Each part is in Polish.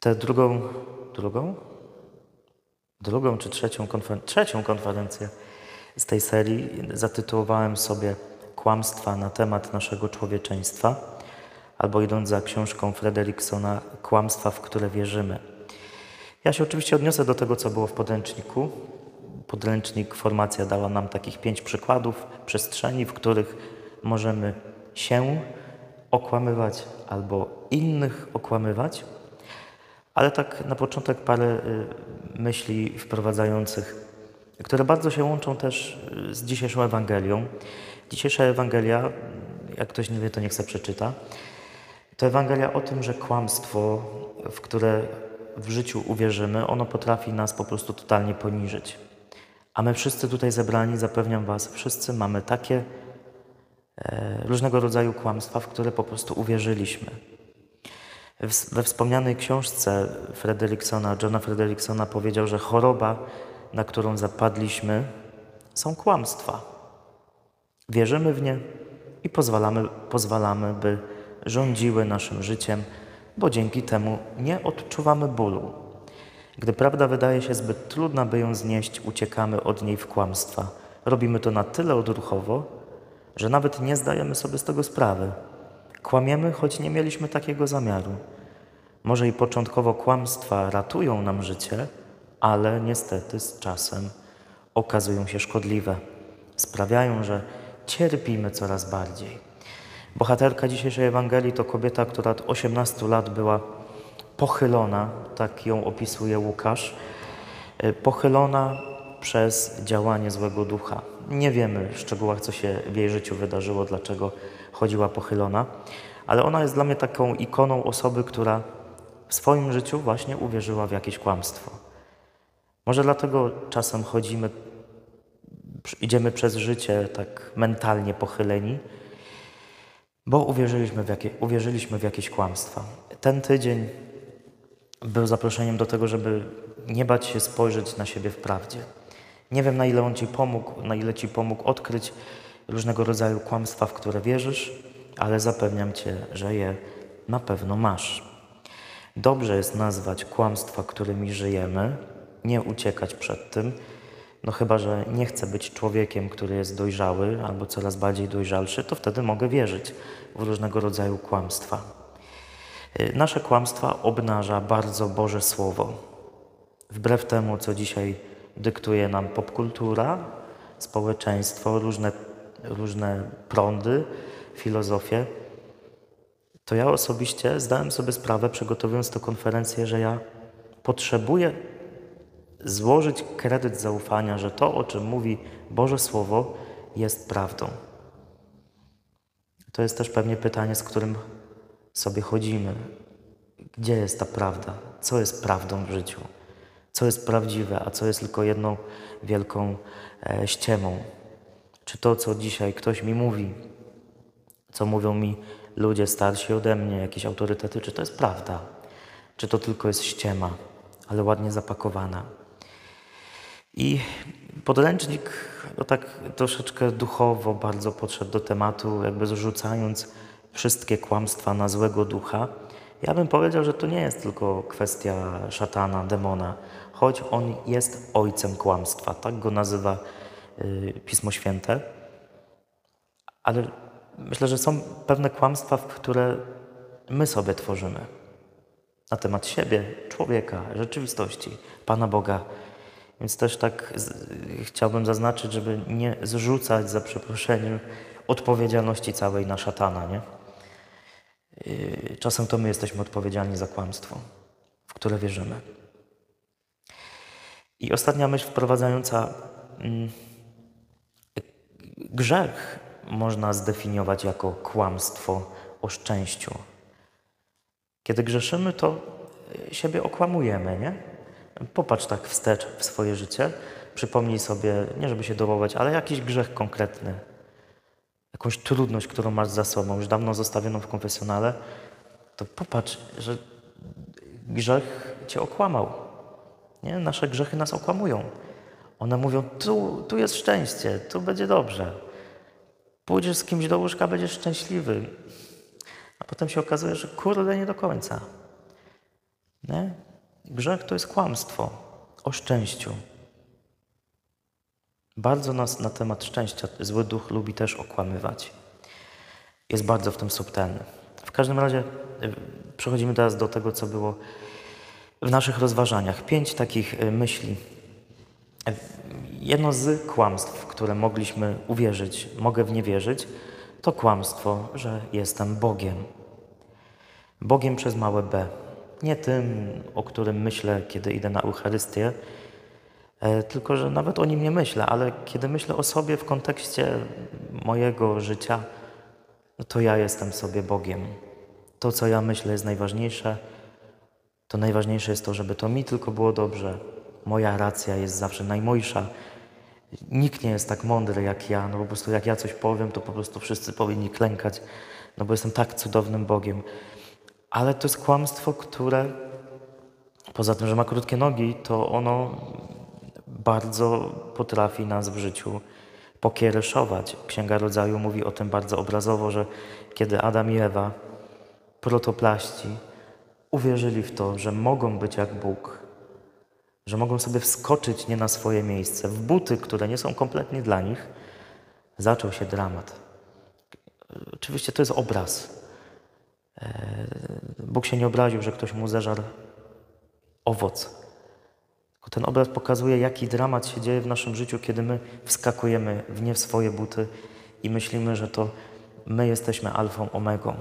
Tę drugą, drugą? Drugą czy trzecią, konfer- trzecią konferencję z tej serii zatytułowałem sobie Kłamstwa na temat naszego człowieczeństwa, albo idąc za książką Frederiksona Kłamstwa, w które wierzymy. Ja się oczywiście odniosę do tego, co było w podręczniku. Podręcznik Formacja dała nam takich pięć przykładów przestrzeni, w których możemy się okłamywać albo innych okłamywać. Ale tak na początek parę y, myśli wprowadzających, które bardzo się łączą też y, z dzisiejszą Ewangelią. Dzisiejsza Ewangelia, jak ktoś nie wie, to niech se przeczyta. To Ewangelia o tym, że kłamstwo, w które w życiu uwierzymy, ono potrafi nas po prostu totalnie poniżyć. A my wszyscy tutaj zebrani, zapewniam Was, wszyscy mamy takie e, różnego rodzaju kłamstwa, w które po prostu uwierzyliśmy. W- We wspomnianej książce Frederiksona, Johna Frederiksona powiedział, że choroba, na którą zapadliśmy, są kłamstwa. Wierzymy w nie i pozwalamy, pozwalamy, by rządziły naszym życiem, bo dzięki temu nie odczuwamy bólu. Gdy prawda wydaje się zbyt trudna, by ją znieść, uciekamy od niej w kłamstwa. Robimy to na tyle odruchowo, że nawet nie zdajemy sobie z tego sprawy. Kłamiemy, choć nie mieliśmy takiego zamiaru. Może i początkowo kłamstwa ratują nam życie, ale niestety z czasem okazują się szkodliwe. Sprawiają, że cierpimy coraz bardziej. Bohaterka dzisiejszej Ewangelii to kobieta, która od 18 lat była pochylona, tak ją opisuje Łukasz, y, pochylona przez działanie złego ducha. Nie wiemy w szczegółach, co się w jej życiu wydarzyło, dlaczego chodziła pochylona, ale ona jest dla mnie taką ikoną osoby, która w swoim życiu właśnie uwierzyła w jakieś kłamstwo. Może dlatego czasem chodzimy, idziemy przez życie tak mentalnie pochyleni, bo uwierzyliśmy w, jakie, uwierzyliśmy w jakieś kłamstwa. Ten tydzień był zaproszeniem do tego, żeby nie bać się spojrzeć na siebie w prawdzie. Nie wiem, na ile on Ci pomógł, na ile Ci pomógł odkryć różnego rodzaju kłamstwa, w które wierzysz, ale zapewniam Cię, że je na pewno masz. Dobrze jest nazwać kłamstwa, którymi żyjemy, nie uciekać przed tym, no chyba, że nie chcę być człowiekiem, który jest dojrzały albo coraz bardziej dojrzalszy, to wtedy mogę wierzyć w różnego rodzaju kłamstwa. Y, Nasze kłamstwa obnaża bardzo Boże Słowo. Wbrew temu, co dzisiaj dyktuje nam popkultura, społeczeństwo, różne, różne prądy, filozofie, to ja osobiście zdałem sobie sprawę, przygotowując tę konferencję, że ja potrzebuję złożyć kredyt zaufania, że to, o czym mówi Boże Słowo, jest prawdą. To jest też pewnie pytanie, z którym sobie chodzimy. Gdzie jest ta prawda? Co jest prawdą w życiu? Co jest prawdziwe, a co jest tylko jedną wielką e, ściemą? Czy to, co dzisiaj ktoś mi mówi, co mówią mi ludzie starsi ode mnie, jakieś autorytety, czy to jest prawda? Czy to tylko jest ściema, ale ładnie zapakowana? I podręcznik no tak troszeczkę duchowo bardzo podszedł do tematu, jakby zrzucając wszystkie kłamstwa na złego ducha. Ja bym powiedział, że to nie jest tylko kwestia szatana, demona, choć on jest ojcem kłamstwa, tak go nazywa y, Pismo Święte. Ale myślę, że są pewne kłamstwa, które my sobie tworzymy na temat siebie, człowieka, rzeczywistości, Pana Boga. Więc też tak z, chciałbym zaznaczyć, żeby nie zrzucać za przeproszeniem odpowiedzialności całej na szatana, nie? Yy, Czasem to my jesteśmy odpowiedzialni za kłamstwo, w które wierzymy. I ostatnia myśl wprowadzająca mm, grzech można zdefiniować jako kłamstwo o szczęściu. Kiedy grzeszymy, to siebie okłamujemy, nie? Popatrz tak wstecz w swoje życie, przypomnij sobie, nie żeby się dołować, ale jakiś grzech konkretny, jakąś trudność, którą masz za sobą, już dawno zostawioną w konfesjonale, to popatrz, że grzech cię okłamał. Nie? Nasze grzechy nas okłamują. One mówią, tu, tu jest szczęście, tu będzie dobrze. Pójdziesz z kimś do łóżka, będziesz szczęśliwy. A potem się okazuje, że kurde nie do końca. Nie? Grzech to jest kłamstwo o szczęściu. Bardzo nas na temat szczęścia zły duch lubi też okłamywać. Jest bardzo w tym subtelny. W każdym razie y, przechodzimy teraz do tego, co było w naszych rozważaniach. Pięć takich y, myśli. Jedno z kłamstw, które mogliśmy uwierzyć, mogę w nie wierzyć, to kłamstwo, że jestem Bogiem. Bogiem przez małe b. Nie tym, o którym myślę, kiedy idę na Eucharystię, tylko że nawet o nim nie myślę, ale kiedy myślę o sobie w kontekście mojego życia, no to ja jestem sobie Bogiem. To, co ja myślę, jest najważniejsze. To najważniejsze jest to, żeby to mi tylko było dobrze. Moja racja jest zawsze najmojsza. Nikt nie jest tak mądry jak ja. No po prostu jak ja coś powiem, to po prostu wszyscy powinni klękać, no bo jestem tak cudownym Bogiem. Ale to jest kłamstwo, które poza tym, że ma krótkie nogi, to ono bardzo potrafi nas w życiu pokiereszować. Księga Rodzaju mówi o tym bardzo obrazowo, że kiedy Adam i Ewa, protoplaści, uwierzyli w to, że mogą być jak Bóg, że mogą sobie wskoczyć nie na swoje miejsce, w buty, które nie są kompletnie dla nich, zaczął się dramat. Oczywiście to jest obraz. Bóg się nie obraził, że ktoś mu zeżarł owoc. Tylko ten obraz pokazuje, jaki dramat się dzieje w naszym życiu, kiedy my wskakujemy w nie w swoje buty i myślimy, że to my jesteśmy alfą, omegą.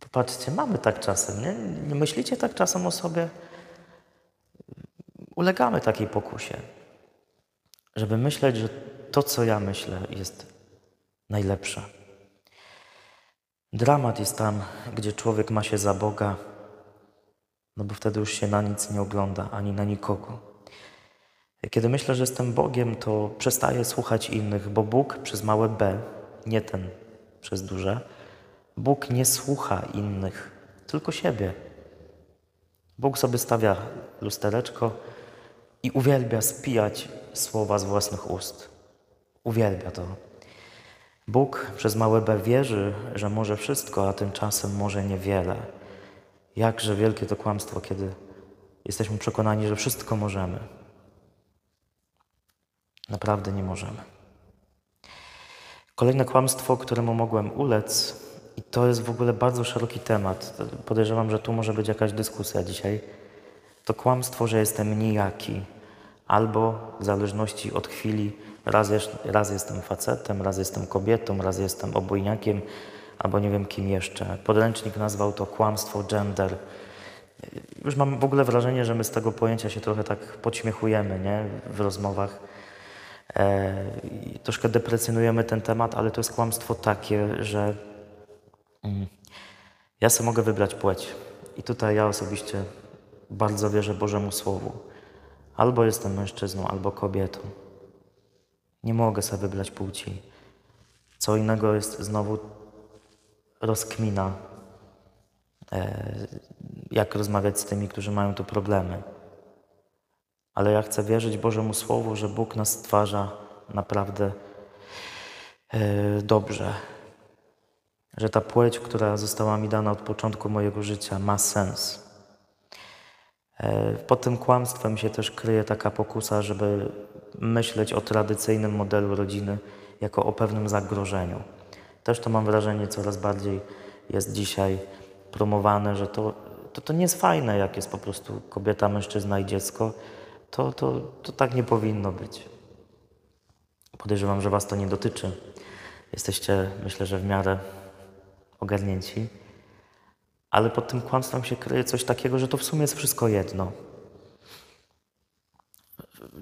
Popatrzcie, mamy tak czasem, nie? Nie myślicie tak czasem o sobie? Ulegamy takiej pokusie, żeby myśleć, że to, co ja myślę, jest najlepsze. Dramat jest tam, gdzie człowiek ma się za Boga, no bo wtedy już się na nic nie ogląda, ani na nikogo. Kiedy myślę, że jestem Bogiem, to przestaję słuchać innych, bo Bóg przez małe b, nie ten przez duże, Bóg nie słucha innych, tylko siebie. Bóg sobie stawia lustereczko i uwielbia spijać słowa z własnych ust. Uwielbia to. Bóg przez małe b wierzy, że może wszystko, a tymczasem może niewiele. Jakże wielkie to kłamstwo, kiedy jesteśmy przekonani, że wszystko możemy. Naprawdę nie możemy. Kolejne kłamstwo, któremu mogłem ulec, i to jest w ogóle bardzo szeroki temat. Podejrzewam, że tu może być jakaś dyskusja dzisiaj. To kłamstwo, że jestem nijaki, albo w zależności od chwili, raz, raz jestem facetem, raz jestem kobietą, raz jestem obojniakiem, albo nie wiem kim jeszcze. Podręcznik nazwał to kłamstwo gender. Już mam w ogóle wrażenie, że my z tego pojęcia się trochę tak podśmiechujemy nie? w rozmowach. E, troszkę deprecjonujemy ten temat, ale to jest kłamstwo takie, że mm, ja sobie mogę wybrać płeć. I tutaj ja osobiście bardzo wierzę Bożemu Słowu. Albo jestem mężczyzną, albo kobietą. Nie mogę sobie wybrać płci. Co innego jest znowu rozkmina, e, jak rozmawiać z tymi, którzy mają tu problemy. Ale ja chcę wierzyć Bożemu Słowu, że Bóg nas stwarza naprawdę e, dobrze. Że ta płeć, która została mi dana od początku mojego życia, ma sens. E, pod tym kłamstwem się też kryje taka pokusa, żeby myśleć o tradycyjnym modelu rodziny jako o pewnym zagrożeniu. Też to mam wrażenie coraz bardziej jest dzisiaj promowane, że to, to, to nie jest fajne, jak jest po prostu kobieta, mężczyzna i dziecko. To, to, to tak nie powinno być. Podejrzewam, że Was to nie dotyczy. Jesteście, myślę, że w miarę ogarnięci. Ale pod tym kłamstwem się kryje coś takiego, że to w sumie jest wszystko jedno.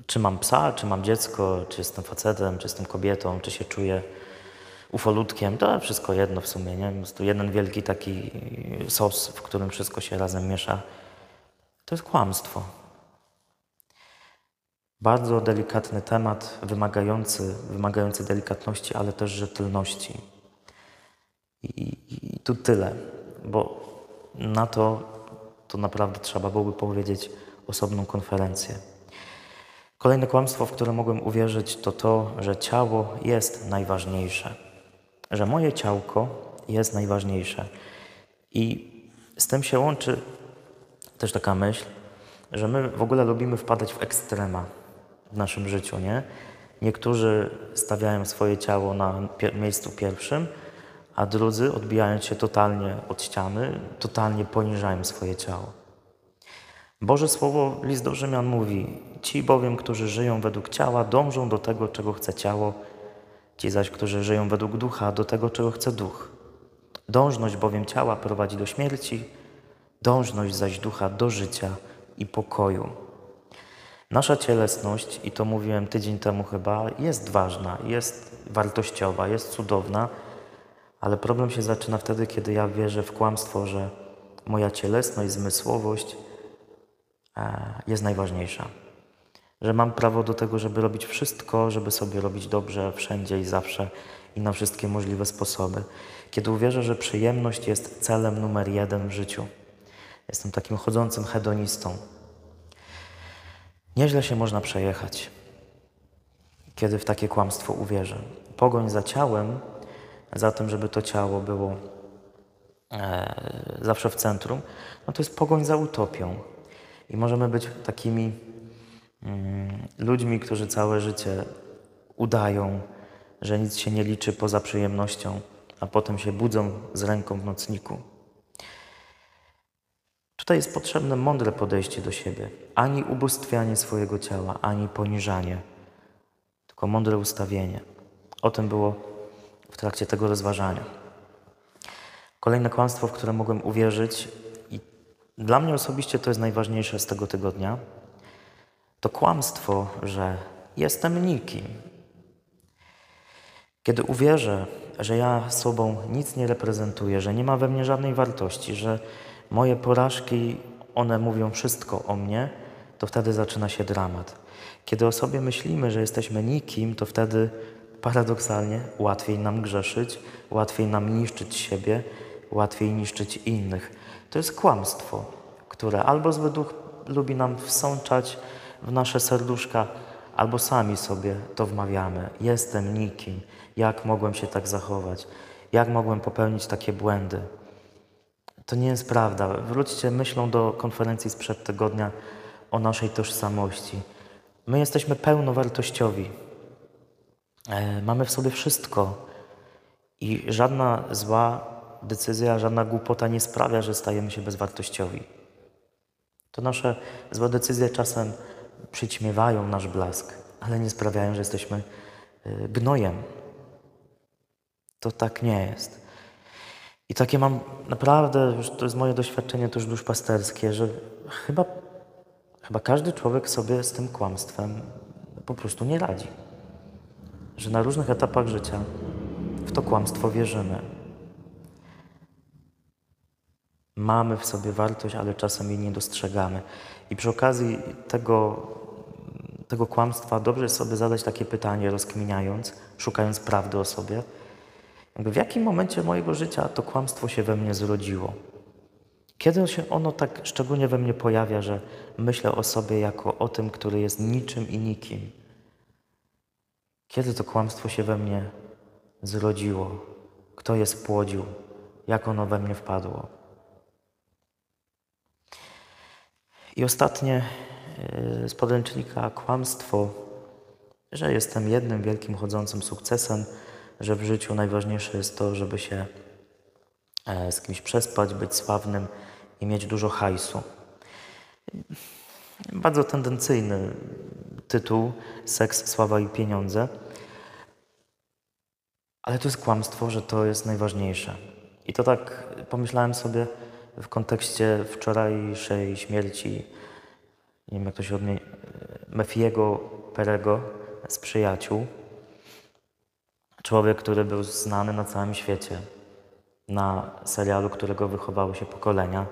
Czy mam psa, czy mam dziecko, czy jestem facetem, czy jestem kobietą, czy się czuję ufolutkiem, to wszystko jedno w sumie, nie? Po prostu jeden wielki taki sos, w którym wszystko się razem miesza. To jest kłamstwo. Bardzo delikatny temat, wymagający, wymagający delikatności, ale też rzetelności. I, I, tu tyle, bo na to to naprawdę trzeba byłoby powiedzieć osobną konferencję. Kolejne kłamstwo, w które mogłem uwierzyć, to to, że ciało jest najważniejsze, że moje ciałko jest najważniejsze. I z tym się łączy też taka myśl, że my w ogóle lubimy wpadać w ekstrema w naszym życiu, nie? Niektórzy stawiają swoje ciało na miejscu pierwszym, a drudzy, odbijając się totalnie od ściany, totalnie poniżają swoje ciało. Boże Słowo, list do Rzymian mówi: Ci bowiem, którzy żyją według ciała, dążą do tego, czego chce ciało, ci zaś, którzy żyją według ducha, do tego, czego chce duch. Dążność bowiem ciała prowadzi do śmierci, dążność zaś ducha do życia i pokoju. Nasza cielesność, i to mówiłem tydzień temu chyba, jest ważna, jest wartościowa, jest cudowna, ale problem się zaczyna wtedy, kiedy ja wierzę w kłamstwo, że moja cielesność, zmysłowość e, jest najważniejsza. Że mam prawo do tego, żeby robić wszystko, żeby sobie robić dobrze wszędzie i zawsze i na wszystkie możliwe sposoby. Kiedy uwierzę, że przyjemność jest celem numer jeden w życiu. Jestem takim chodzącym hedonistą. Nieźle się można przejechać, kiedy w takie kłamstwo uwierzę. Pogoń za ciałem, za tym, żeby to ciało było e, zawsze w centrum, no to jest pogoń za utopią. I możemy być takimi ludźmi, którzy całe życie udają, że nic się nie liczy poza przyjemnością, a potem się budzą z ręką w nocniku. Tutaj jest potrzebne mądre podejście do siebie. Ani ubóstwianie swojego ciała, ani poniżanie, tylko mądre ustawienie. O tym było w trakcie tego rozważania. Kolejne kłamstwo, w które mogłem uwierzyć, i dla mnie osobiście to jest najważniejsze z tego tygodnia, to kłamstwo, że jestem nikim. Kiedy uwierzę, że ja sobą nic nie reprezentuję, że nie ma we mnie żadnej wartości, że moje porażki, one mówią wszystko o mnie, to wtedy zaczyna się dramat. Kiedy o sobie myślimy, że jesteśmy nikim, to wtedy paradoksalnie łatwiej nam grzeszyć, łatwiej nam niszczyć siebie, łatwiej niszczyć innych. To jest kłamstwo, które albo zły duch lubi nam wsączać w nasze serduszka, albo sami sobie to wmawiamy. Jestem nikim. Jak mogłem się tak zachować? Jak mogłem popełnić takie błędy? To nie jest prawda. Wróćcie myślą do konferencji sprzed tygodnia o naszej tożsamości. My jesteśmy pełnowartościowi. E, mamy w sobie wszystko i żadna zła decyzja, żadna głupota nie sprawia, że stajemy się bezwartościowi. To nasze złe decyzje czasem przyćmiewają nasz blask, ale nie sprawiają, że jesteśmy e, gnojem. To tak nie jest. I takie mam naprawdę, już to jest moje doświadczenie też duszpasterskie, że chyba, chyba każdy człowiek sobie z tym kłamstwem po prostu nie radzi. Że na różnych etapach życia w to kłamstwo wierzymy. Mamy w sobie wartość, ale czasem jej nie dostrzegamy. I przy okazji tego, tego kłamstwa dobrze sobie zadać takie pytanie, rozkminiając, szukając prawdy o sobie – jakby w jakim momencie mojego życia to kłamstwo się we mnie zrodziło? Kiedy się ono tak szczególnie we mnie pojawia, że myślę o sobie jako o tym, który jest niczym i nikim? Kiedy to kłamstwo się we mnie zrodziło? Kto je spłodził? Jak ono we mnie wpadło? I ostatnie z podręcznika kłamstwo, że jestem jednym wielkim chodzącym sukcesem że w życiu najważniejsze jest to, żeby się e, z kimś przespać, być sławnym i mieć dużo hajsu. Bardzo tendencyjny tytuł Seks, sława i pieniądze. Ale to jest kłamstwo, że to jest najważniejsze. I to tak pomyślałem sobie w kontekście wczorajszej śmierci, nie wiem jak to się odmieni, Mefiego Perego z przyjaciół. Człowiek, który był znany na całym świecie, na serialu, którego wychowały się pokolenia,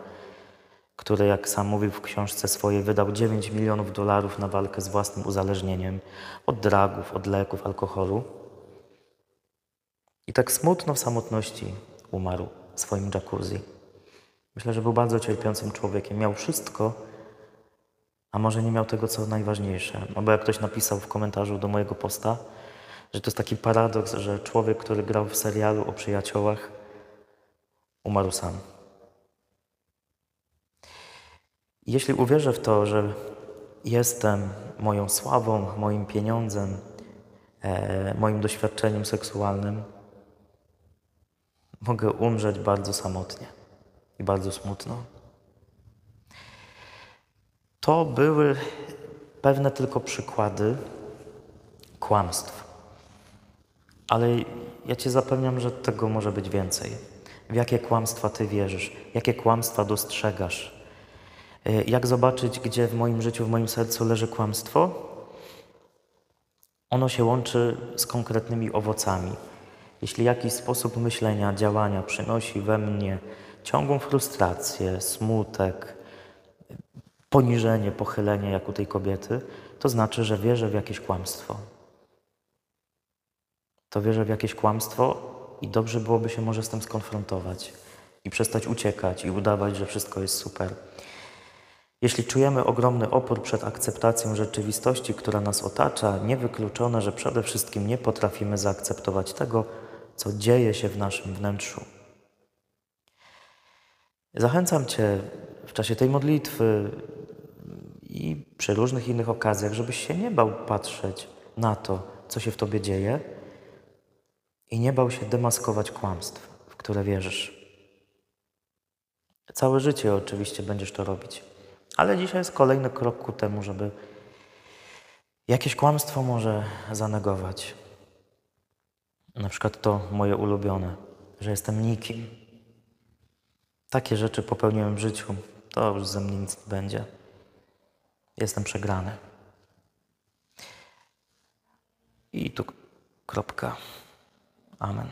który, jak sam mówił w książce swojej, wydał 9 milionów dolarów na walkę z własnym uzależnieniem od dragów, od leków, alkoholu. I tak smutno w samotności umarł w swoim jacuzzi. Myślę, że był bardzo cierpiącym człowiekiem. Miał wszystko, A może nie miał tego, co najważniejsze. Albo jak ktoś napisał w komentarzu do mojego posta, że to jest taki paradoks, że człowiek, który grał w serialu o przyjaciołach, umarł sam. Jeśli uwierzę w to, że jestem moją sławą, moim pieniądzem, e, moim doświadczeniem seksualnym, mogę umrzeć bardzo samotnie i bardzo smutno. To były pewne tylko przykłady kłamstw. Ale ja Cię zapewniam, że tego może być więcej. W jakie kłamstwa Ty wierzysz? Jakie kłamstwa dostrzegasz? Y, Jak zobaczyć, gdzie w moim życiu, w moim sercu leży kłamstwo? Ono się łączy z konkretnymi owocami. Jeśli jakiś sposób myślenia, działania przynosi we mnie ciągłą frustrację, smutek, poniżenie, pochylenie, jak u tej kobiety, to znaczy, że wierzę w jakieś kłamstwo. To wierzę w jakieś kłamstwo i dobrze byłoby się może z tym skonfrontować i przestać uciekać i udawać, że wszystko jest super. Jeśli czujemy ogromny opór przed akceptacją rzeczywistości, która nas otacza, niewykluczone, że przede wszystkim nie potrafimy zaakceptować tego, co dzieje się w naszym wnętrzu. Zachęcam Cię w czasie tej modlitwy i przy różnych innych okazjach, żebyś się nie bał patrzeć na to, co się w Tobie dzieje i nie bał się demaskować kłamstw, w które wierzysz. Całe życie oczywiście będziesz to robić, ale dzisiaj jest kolejny krok ku temu, żeby jakieś kłamstwo może zanegować. Na przykład to moje ulubione, że jestem nikim. Takie rzeczy popełniłem w życiu, to już ze mnie nic nie będzie. Jestem przegrany. I tu kropka. Amen.